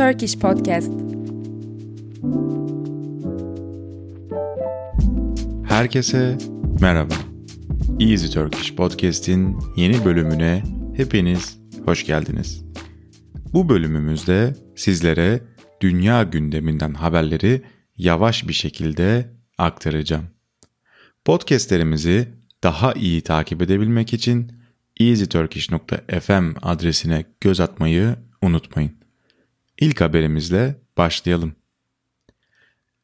Turkish Podcast. Herkese merhaba. Easy Turkish Podcast'in yeni bölümüne hepiniz hoş geldiniz. Bu bölümümüzde sizlere dünya gündeminden haberleri yavaş bir şekilde aktaracağım. Podcastlerimizi daha iyi takip edebilmek için easyturkish.fm adresine göz atmayı unutmayın. İlk haberimizle başlayalım.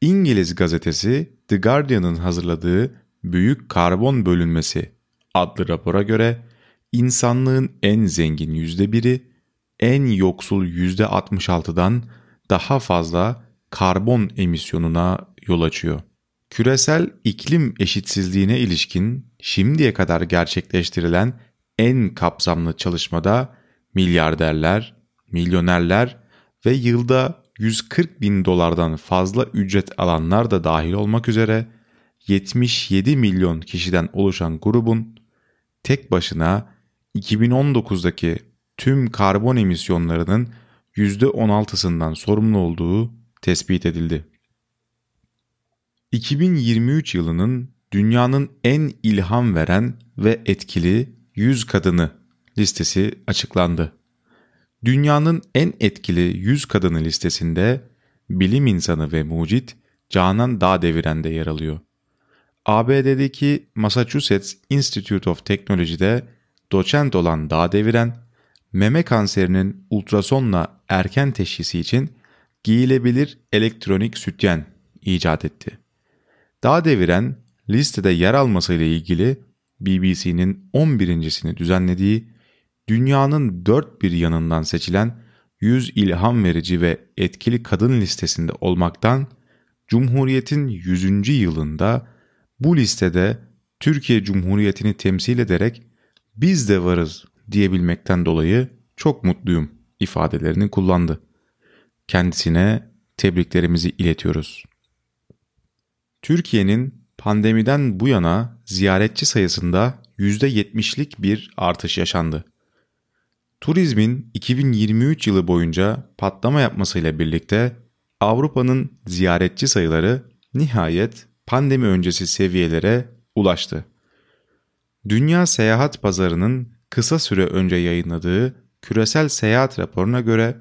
İngiliz gazetesi The Guardian'ın hazırladığı Büyük Karbon Bölünmesi adlı rapora göre insanlığın en zengin %1'i en yoksul %66'dan daha fazla karbon emisyonuna yol açıyor. Küresel iklim eşitsizliğine ilişkin şimdiye kadar gerçekleştirilen en kapsamlı çalışmada milyarderler, milyonerler ve yılda 140 bin dolardan fazla ücret alanlar da dahil olmak üzere 77 milyon kişiden oluşan grubun tek başına 2019'daki tüm karbon emisyonlarının %16'sından sorumlu olduğu tespit edildi. 2023 yılının dünyanın en ilham veren ve etkili 100 kadını listesi açıklandı. Dünyanın en etkili 100 kadını listesinde bilim insanı ve mucit Canan Dağdeviren de yer alıyor. ABD'deki Massachusetts Institute of Technology'de doçent olan Dağdeviren, meme kanserinin ultrasonla erken teşhisi için giyilebilir elektronik sütyen icat etti. Dağdeviren listede yer almasıyla ilgili BBC'nin 11.sini düzenlediği dünyanın dört bir yanından seçilen 100 ilham verici ve etkili kadın listesinde olmaktan Cumhuriyet'in 100. yılında bu listede Türkiye Cumhuriyeti'ni temsil ederek biz de varız diyebilmekten dolayı çok mutluyum ifadelerini kullandı. Kendisine tebriklerimizi iletiyoruz. Türkiye'nin pandemiden bu yana ziyaretçi sayısında %70'lik bir artış yaşandı. Turizmin 2023 yılı boyunca patlama yapmasıyla birlikte Avrupa'nın ziyaretçi sayıları nihayet pandemi öncesi seviyelere ulaştı. Dünya Seyahat Pazarı'nın kısa süre önce yayınladığı küresel seyahat raporuna göre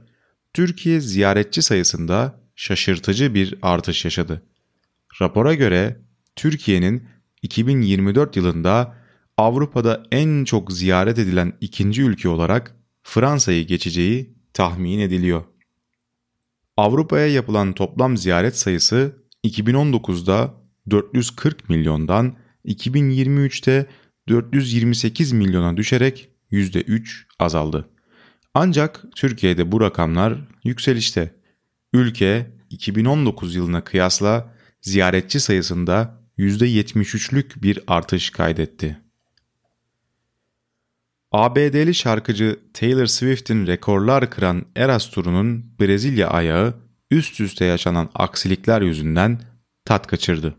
Türkiye ziyaretçi sayısında şaşırtıcı bir artış yaşadı. Rapora göre Türkiye'nin 2024 yılında Avrupa'da en çok ziyaret edilen ikinci ülke olarak Fransa'yı geçeceği tahmin ediliyor. Avrupa'ya yapılan toplam ziyaret sayısı 2019'da 440 milyondan 2023'te 428 milyona düşerek %3 azaldı. Ancak Türkiye'de bu rakamlar yükselişte. Ülke 2019 yılına kıyasla ziyaretçi sayısında %73'lük bir artış kaydetti. ABD'li şarkıcı Taylor Swift'in rekorlar kıran Eras turunun Brezilya ayağı üst üste yaşanan aksilikler yüzünden tat kaçırdı.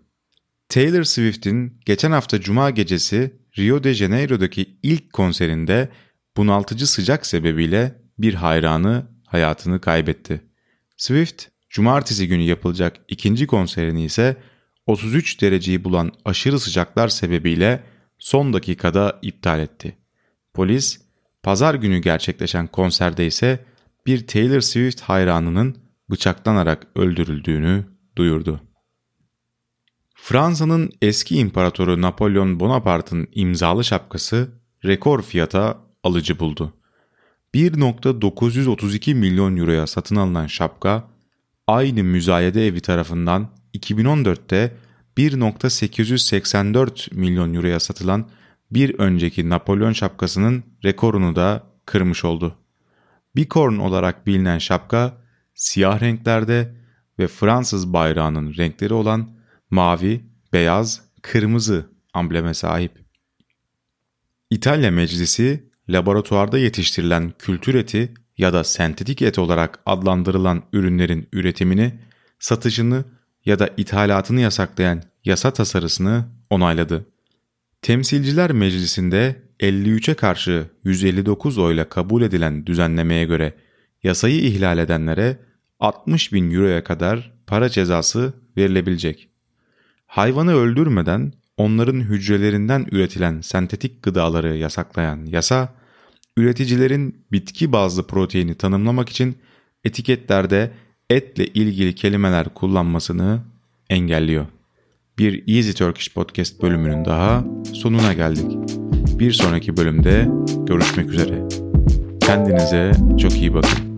Taylor Swift'in geçen hafta cuma gecesi Rio de Janeiro'daki ilk konserinde bunaltıcı sıcak sebebiyle bir hayranı hayatını kaybetti. Swift, cumartesi günü yapılacak ikinci konserini ise 33 dereceyi bulan aşırı sıcaklar sebebiyle son dakikada iptal etti. Polis, pazar günü gerçekleşen konserde ise bir Taylor Swift hayranının bıçaklanarak öldürüldüğünü duyurdu. Fransa'nın eski imparatoru Napolyon Bonaparte'ın imzalı şapkası rekor fiyata alıcı buldu. 1.932 milyon euroya satın alınan şapka, aynı müzayede evi tarafından 2014'te 1.884 milyon euroya satılan bir önceki Napolyon şapkasının rekorunu da kırmış oldu. Bikorn olarak bilinen şapka siyah renklerde ve Fransız bayrağının renkleri olan mavi, beyaz, kırmızı ambleme sahip. İtalya Meclisi laboratuvarda yetiştirilen kültür eti ya da sentetik et olarak adlandırılan ürünlerin üretimini, satışını ya da ithalatını yasaklayan yasa tasarısını onayladı. Temsilciler Meclisi'nde 53'e karşı 159 oyla kabul edilen düzenlemeye göre yasayı ihlal edenlere 60 bin euroya kadar para cezası verilebilecek. Hayvanı öldürmeden onların hücrelerinden üretilen sentetik gıdaları yasaklayan yasa, üreticilerin bitki bazlı proteini tanımlamak için etiketlerde etle ilgili kelimeler kullanmasını engelliyor. Bir Easy Turkish Podcast bölümünün daha sonuna geldik. Bir sonraki bölümde görüşmek üzere. Kendinize çok iyi bakın.